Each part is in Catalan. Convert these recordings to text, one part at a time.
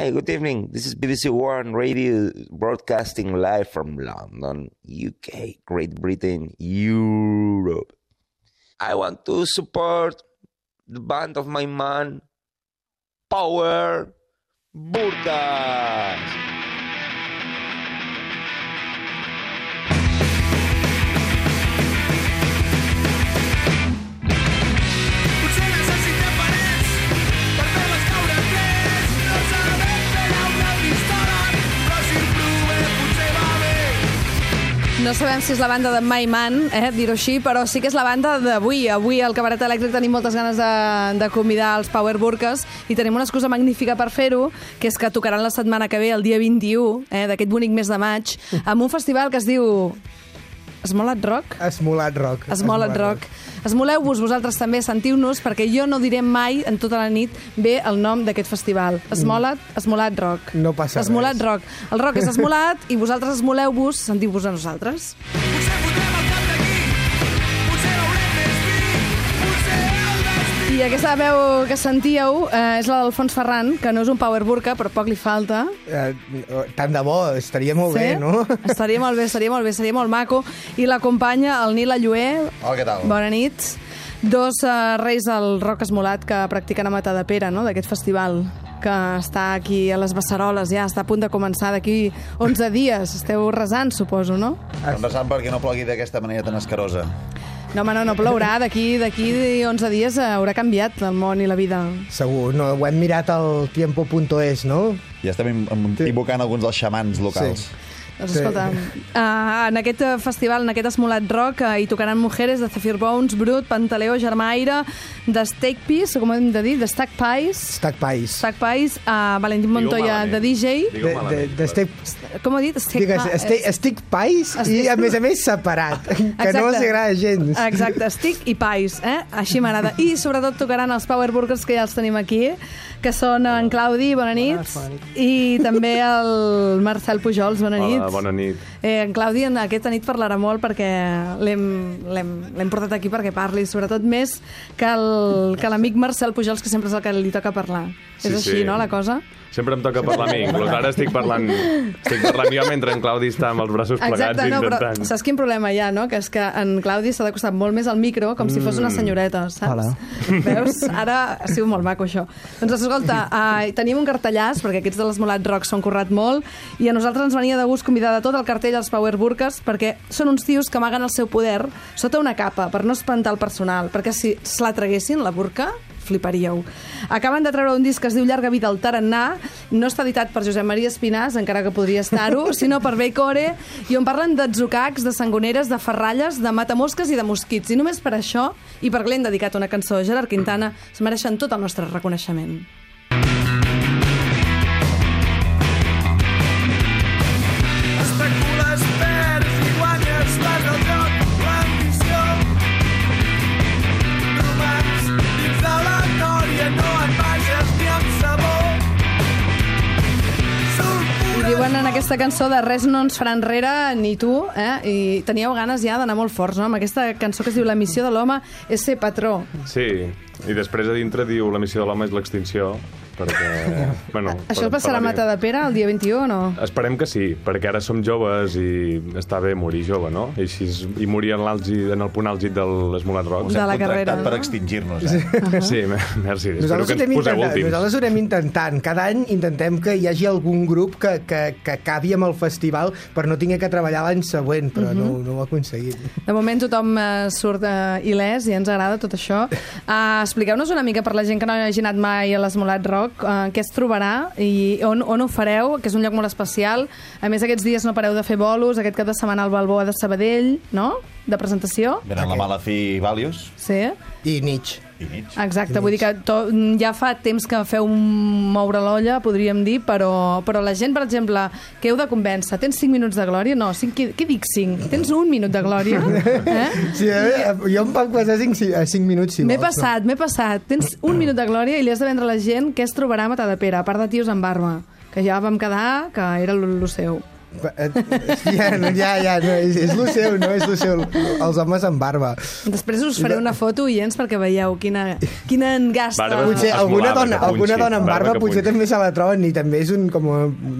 Hi, good evening. This is BBC One Radio broadcasting live from London, UK, Great Britain, Europe. I want to support the band of my man, Power Burkas. No sabem si és la banda de My Man, eh, dir-ho així, però sí que és la banda d'avui. Avui al Cabaret Elèctric tenim moltes ganes de, de convidar els Power Burkers i tenim una excusa magnífica per fer-ho, que és que tocaran la setmana que ve, el dia 21, eh, d'aquest bonic mes de maig, amb un festival que es diu Esmolat Rock. Esmolat rock. Esmolat Rock. Esmoleu-vos vosaltres també, sentiu-nos, perquè jo no diré mai en tota la nit bé el nom d'aquest festival. Esmolat, Esmolat Rock. No passa Esmolat res. Rock. El rock és esmolat i vosaltres esmoleu-vos, sentiu-vos a nosaltres. Potser I aquesta veu que sentíeu eh, és la d'Alfons Ferran, que no és un power burka, però poc li falta. Eh, tant de bo, estaria molt bé, no? Estaria molt bé, estaria molt bé, seria molt maco. I l'acompanya el Nil Allué. Hola, què tal? Bona nit. Dos uh, reis del rock esmolat que practiquen a Matadepera, no?, d'aquest festival que està aquí a les Beceroles, ja està a punt de començar d'aquí 11 dies. Esteu resant, suposo, no? Endreçant perquè no plogui d'aquesta manera tan escarosa. No, home, no, no plourà. D'aquí d'aquí 11 dies haurà canviat el món i la vida. Segur, no, ho hem mirat al tiempo.es, no? Ja estem invocant alguns dels xamans locals. Sí. Doncs Sí. escolta, uh, en aquest eh, festival, en aquest esmolat rock, uh, hi tocaran mujeres de Zephyr Bones, Brut, Pantaleo, Germaire, de Steak Piece, com hem de dir, de Stack Pies, Stack Pies. Stack Pies, uh, Valentín Montoya de DJ, De, de, de steak, com ho he dit? Steak digues, Pies. steak, stick pies i, a més a més, separat, que Exacte. no els agrada gens. Exacte, Stick i Pies, eh? Així m'agrada. I sobretot tocaran els Power Burgers que ja els tenim aquí, que són en Claudi, bona nit, bona nit. i també el Marcel Pujols, bona nit. Hola, bona nit. Eh, en Claudi en aquesta nit parlarà molt perquè l'hem l'hem- l'hem portat aquí perquè parli, sobretot més que el- que l'amic Marcel Pujols, que sempre és el que li toca parlar. Sí, és així, sí. no, la cosa? Sempre em toca parlar a mi, inclús ara estic parlant, estic parlant jo mentre en Claudi està amb els braços plegats Exacte, no, però intentant... saps quin problema hi ha, no? Que és que en Claudi s'ha d'acostar molt més al micro, com si fos una senyoreta, saps? Hola. Veus? Ara ha sigut molt maco, això. Doncs escolta, uh, tenim un cartellàs, perquè aquests de l'Esmolat Rock s'han currat molt, i a nosaltres ens venia de gust convidar de tot el cartell als Power Burkers, perquè són uns tios que amaguen el seu poder sota una capa, per no espantar el personal, perquè si se la traguessin, la burca, fliparíeu. Acaben de treure un disc que es diu Llarga vida al tarannà, no està editat per Josep Maria Espinàs, encara que podria estar-ho, sinó per Beicore, i on parlen d'atzucacs, de sangoneres, de ferralles, de matamosques i de mosquits. I només per això, i perquè l'hem dedicat una cançó a Gerard Quintana, es mereixen tot el nostre reconeixement. Diuen en aquesta cançó de Res no ens farà enrere ni tu, eh? i teníeu ganes ja d'anar molt forts, no? Amb aquesta cançó que es diu La missió de l'home és ser patró. Sí, i després a dintre diu la missió de l'home és l'extinció, perquè... Bueno, Això per- passarà a per la- Matadepera el dia 21 o no? Esperem que sí, perquè ara som joves i està bé morir jove, no? I, així, i morir en, en el punt àlgid de l'Esmolat Rock. De la Contractat carrera, per no? extingir-nos, eh? Sí, me- merci. Espero Nosaltres que ho, ens poseu intentant, últims. nosaltres ho anem intentant. Cada any intentem que hi hagi algun grup que, que, que acabi amb el festival per no tinguer que treballar l'any següent, però no, no ho ha aconseguit. De moment tothom eh, surt eh, il·lès i ens agrada tot això. Uh, Expliqueu-nos una mica per la gent que no hagi anat mai a l'Esmolat Rock uh, què es trobarà i on, on ho fareu, que és un lloc molt especial. A més, aquests dies no pareu de fer bolos, aquest cap de setmana al Balboa de Sabadell, no?, de presentació. Venen la Malafi Valius Sí, I Nietzsche. i Nietzsche. exacte. Vull dir que to, ja fa temps que feu moure l'olla, podríem dir, però, però la gent, per exemple, que heu de convèncer, tens 5 minuts de glòria? No, 5, què, què dic 5? Tens un minut de glòria? Eh? Sí, eh? jo em puc passar 5, 5 minuts si M'he passat, m'he passat. Tens un minut de glòria i li has de vendre a la gent què es trobarà a Matadepera, a part de tios amb barba, que ja vam quedar que era el, el seu. Eh, Ja, no, ja, ja, no, és, és lo seu, no? És lo seu, els homes amb barba. Després us faré una foto, oients, perquè veieu quina, quina engasta. Barba Potser alguna dona, punxi. alguna dona amb Barba barba potser també se la troben i també és un com...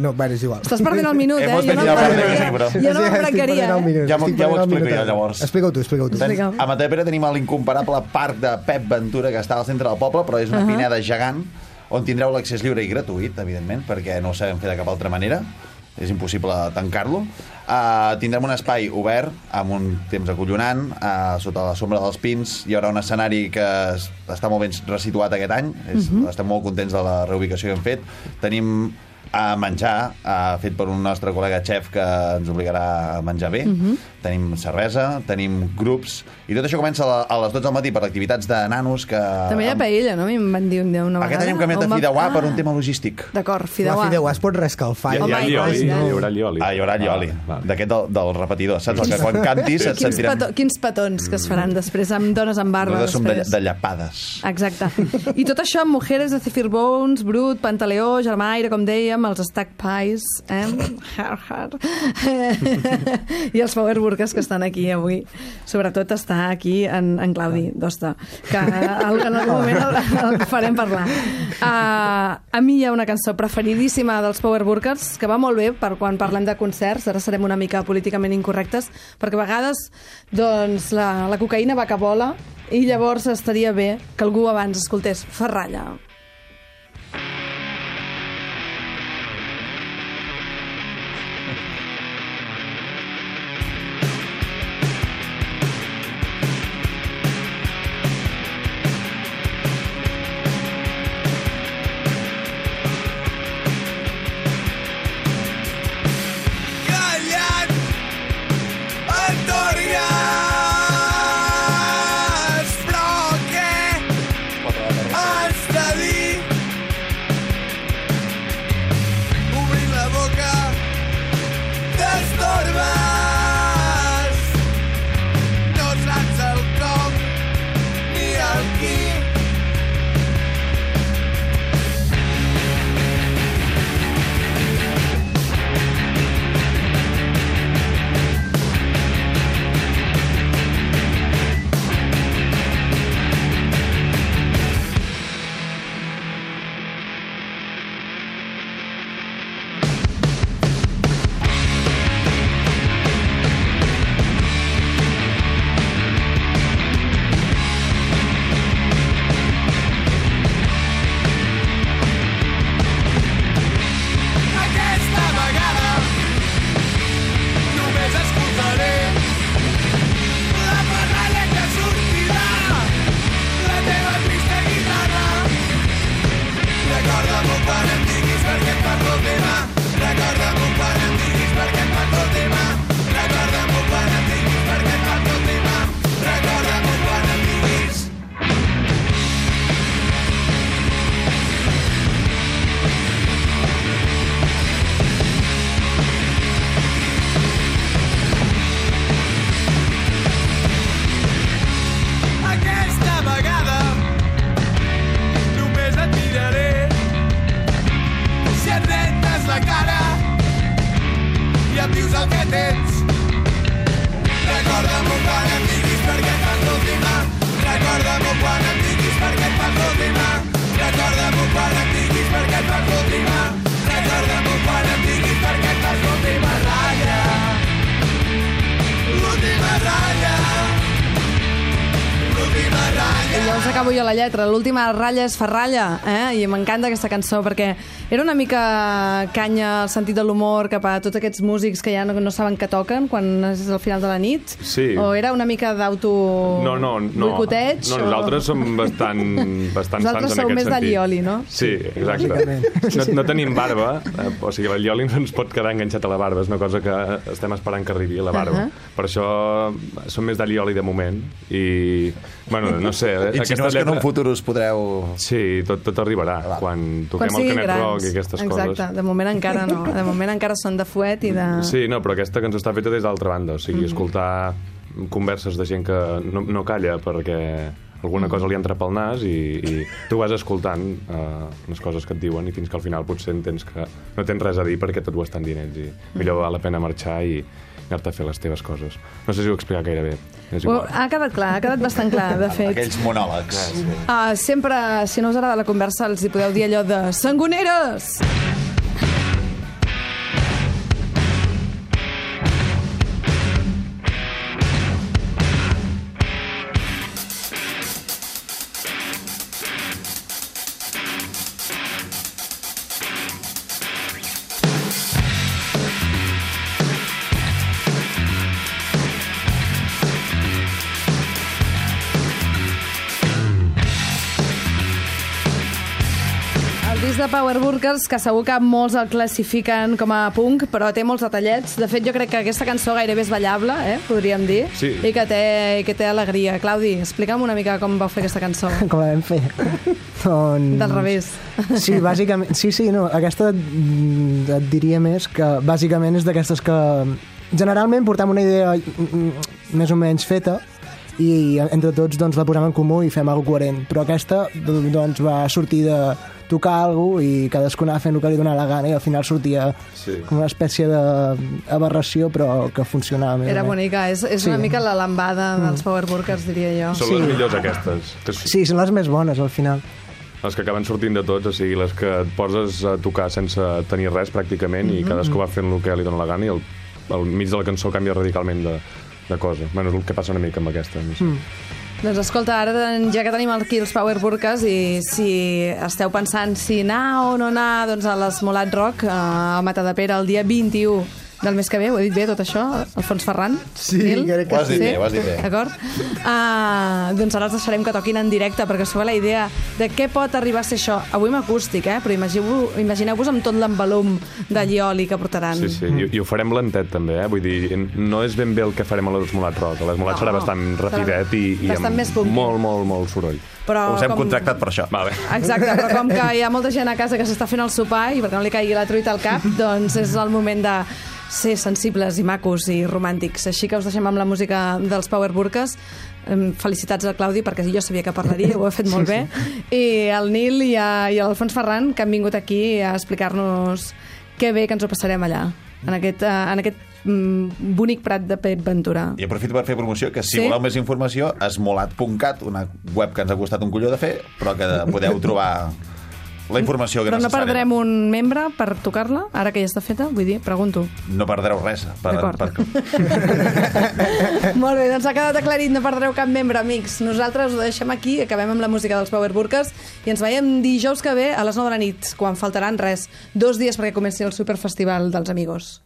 No, bueno, és igual. Estàs perdent el minut, eh? Jo no venido a hablar de m'embracaria. libro. Jo no eh? Ja m'ho- estic ja ho perdent el explico jo, llavors. Explica-ho tu, explica-ho tu. A Matadepera tenim l'incomparable parc de Pep Ventura, que està al centre del poble, però és una uh -huh. pineda gegant, on tindreu l'accés lliure i gratuït, evidentment, perquè no ho sabem fer de cap altra manera. És impossible tancar-lo. Uh, tindrem un espai obert, amb un temps acollonant, uh, sota la sombra dels pins. Hi haurà un escenari que es- està molt ben resituat aquest any. És, uh -huh. Estem molt contents de la reubicació que hem fet. Tenim a menjar, uh, fet per un nostre col·lega xef que ens obligarà a menjar bé. Uh -huh. Tenim cervesa, tenim grups, i tot això comença a la- a les 12 del matí per activitats de nanos que... També hi ha paella, no? A mi em van dir un dia una vegada. Aquest any hem canviat de va- fideuà per un Ah, tema logístic. D'acord, La fideuà. fideuà es pot rescalfar. Hi ha, hi ha Home, i lioli, tant, hi tant. haurà lioli. Ah, hi haurà lioli, Ah, d'aquest del, del repetidor, saps? El que quan cantis et Quins, sentirem... petó, quins petons que es faran després amb dones amb barba. Nosaltres som de, de llapades. Exacte. I tot això amb Mujeres de Zephyr Bones, Brut, Pantaleó, Germaire, com dèiem, els Stack Pies, eh? Har, har. I els Power Burkers que estan aquí avui. Sobretot està aquí en, en Claudi Dosta, que el, en algun moment el, el farem parlar. Uh, a mi hi ha una cançó preferidíssima dels Power Burkers, que va molt bé per quan parlem de concerts, ara serem una mica políticament incorrectes, perquè a vegades doncs, la, la cocaïna va que vola i llavors estaria bé que algú abans escoltés Ferralla. callant tens. Recorda'm quan em diguis perquè et fas l'última. Recorda'm quan em diguis perquè et fas l'última. Recorda'm quan em diguis perquè et fas l'última. Recorda'm quan em diguis perquè et fas l'última ratlla. L'última ratlla. L'última I ratlla. llavors acabo jo la lletra. L'última ratlla és Ferralla, eh? I m'encanta aquesta cançó perquè era una mica canya al sentit de l'humor cap a tots aquests músics que ja no, no saben què toquen quan és el final de la nit. Sí. O era una mica d'auto... No, no, no. Boicoteig? No, o- nosaltres som bastant, bastant sants en sou aquest més de sentit. lioli, no? Sí, exacte. No, no tenim barba, eh, o sigui, el lioli no ens pot quedar enganxat a la barba, és una cosa que estem esperant que arribi a la barba. Ahà. Per això som més de lioli de moment. I, bueno, no sé... eh, Insinues que en un futur us podreu... Sí, tot, tot arribarà. Quan toquem Quan el Canet grans. Rock i aquestes Exacte, coses. de moment encara no. De moment encara són de fuet i de... Sí, no, però aquesta cançó està feta des d'altra banda, o sigui, escoltar converses de gent que no, no calla perquè alguna cosa li entra pel nas i, i tu vas escoltant uh, les coses que et diuen i fins que al final potser entens que no tens res a dir perquè tot ho estan dient ells i millor val la pena marxar i anar-te a fer les teves coses. No sé si ho he explicat gaire bé. És Ho, igual. ha quedat clar, ha quedat bastant clar, de fet. Aquells monòlegs. Uh, sempre, si no us agrada la conversa, els hi podeu dir allò de sangoneres! El disc de Power Burgers, que segur que molts el classifiquen com a punk, però té molts detallets. De fet, jo crec que aquesta cançó gairebé és ballable, eh? podríem dir, Sí. i que té, i que té alegria. Claudi, explica'm una mica com vau fer aquesta cançó. Com la vam fer? doncs... Del revés. Sí, bàsicament, sí, sí, no, aquesta mm, et diria més que bàsicament és d'aquestes que generalment portem una idea mm, més o menys feta i entre tots doncs, la posem en comú i fem alguna coherent. Però aquesta doncs, va sortir de tocar alguna i cadascú anava fent el que li donava la gana i al final sortia Sí. com una espècie d'aberració però que funcionava Era menys. bonica, és, és una Sí. mica la lambada dels Power Burgers, diria jo. Són les millors aquestes. Sí, són les més bones al final. Les que acaben sortint de tots, o sigui, les que et poses a tocar sense tenir res, pràcticament, i cadascú va fent el que li dona la gana, i al, mig de la cançó canvia radicalment de, de cosa. Bueno, és el que passa una mica amb aquesta. No sé. Doncs escolta, ara ja que tenim aquí els Power Burkes i si esteu pensant si anar o no anar doncs, a l'Esmolat Rock eh, a Matadepera el dia 21 del mes que ve, ho he dit bé tot això, Alfons Ferran? Sí, Nil? crec que Ho has dit bé, ho has dit bé. D'acord? Uh, doncs ara els deixarem que toquin en directe perquè us la idea de què pot arribar a ser això. Avui amb acústic, eh? però imagineu-vos imagineu amb tot l'envolum de llioli que portaran. Sí, sí, i, i ho farem lentet també, eh? Vull dir, no és ben bé el que farem a l'Esmolat Rock. L'Esmolat No, serà bastant rapidet i, i bastant més amb punky. molt, molt, molt soroll. Però Us hem com- contractat per això. Vale. Exacte, però com que hi ha molta gent a casa que s'està fent el sopar i perquè no li caigui la truita al cap, doncs és el moment de ser sensibles i macos i romàntics. Així que us deixem amb la música dels Power Burkes. Em, Felicitats al Claudi, perquè jo sabia que parlaria, ho ha fet molt bé. I al Nil i, a, i a l'Alfons Ferran, que han vingut aquí a explicar-nos que bé que ens ho passarem allà, en aquest, eh, en aquest mm, bonic prat de Pep Ventura. I aprofito per fer promoció, que si Sí? voleu més informació, esmolat.cat, una web que ens ha costat un colló de fer, però que podeu trobar la informació que Però no necessària. perdrem un membre per tocar-la, ara que ja està feta? Vull dir, pregunto. No perdreu res. Per, D'acord. per... Molt bé, doncs ha quedat aclarit, no perdreu cap membre, amics. Nosaltres ho deixem aquí, acabem amb la música dels Power Burkers i ens veiem dijous que ve a les 9 de la nit, quan faltaran res, dos dies perquè comenci el Superfestival dels Amigos.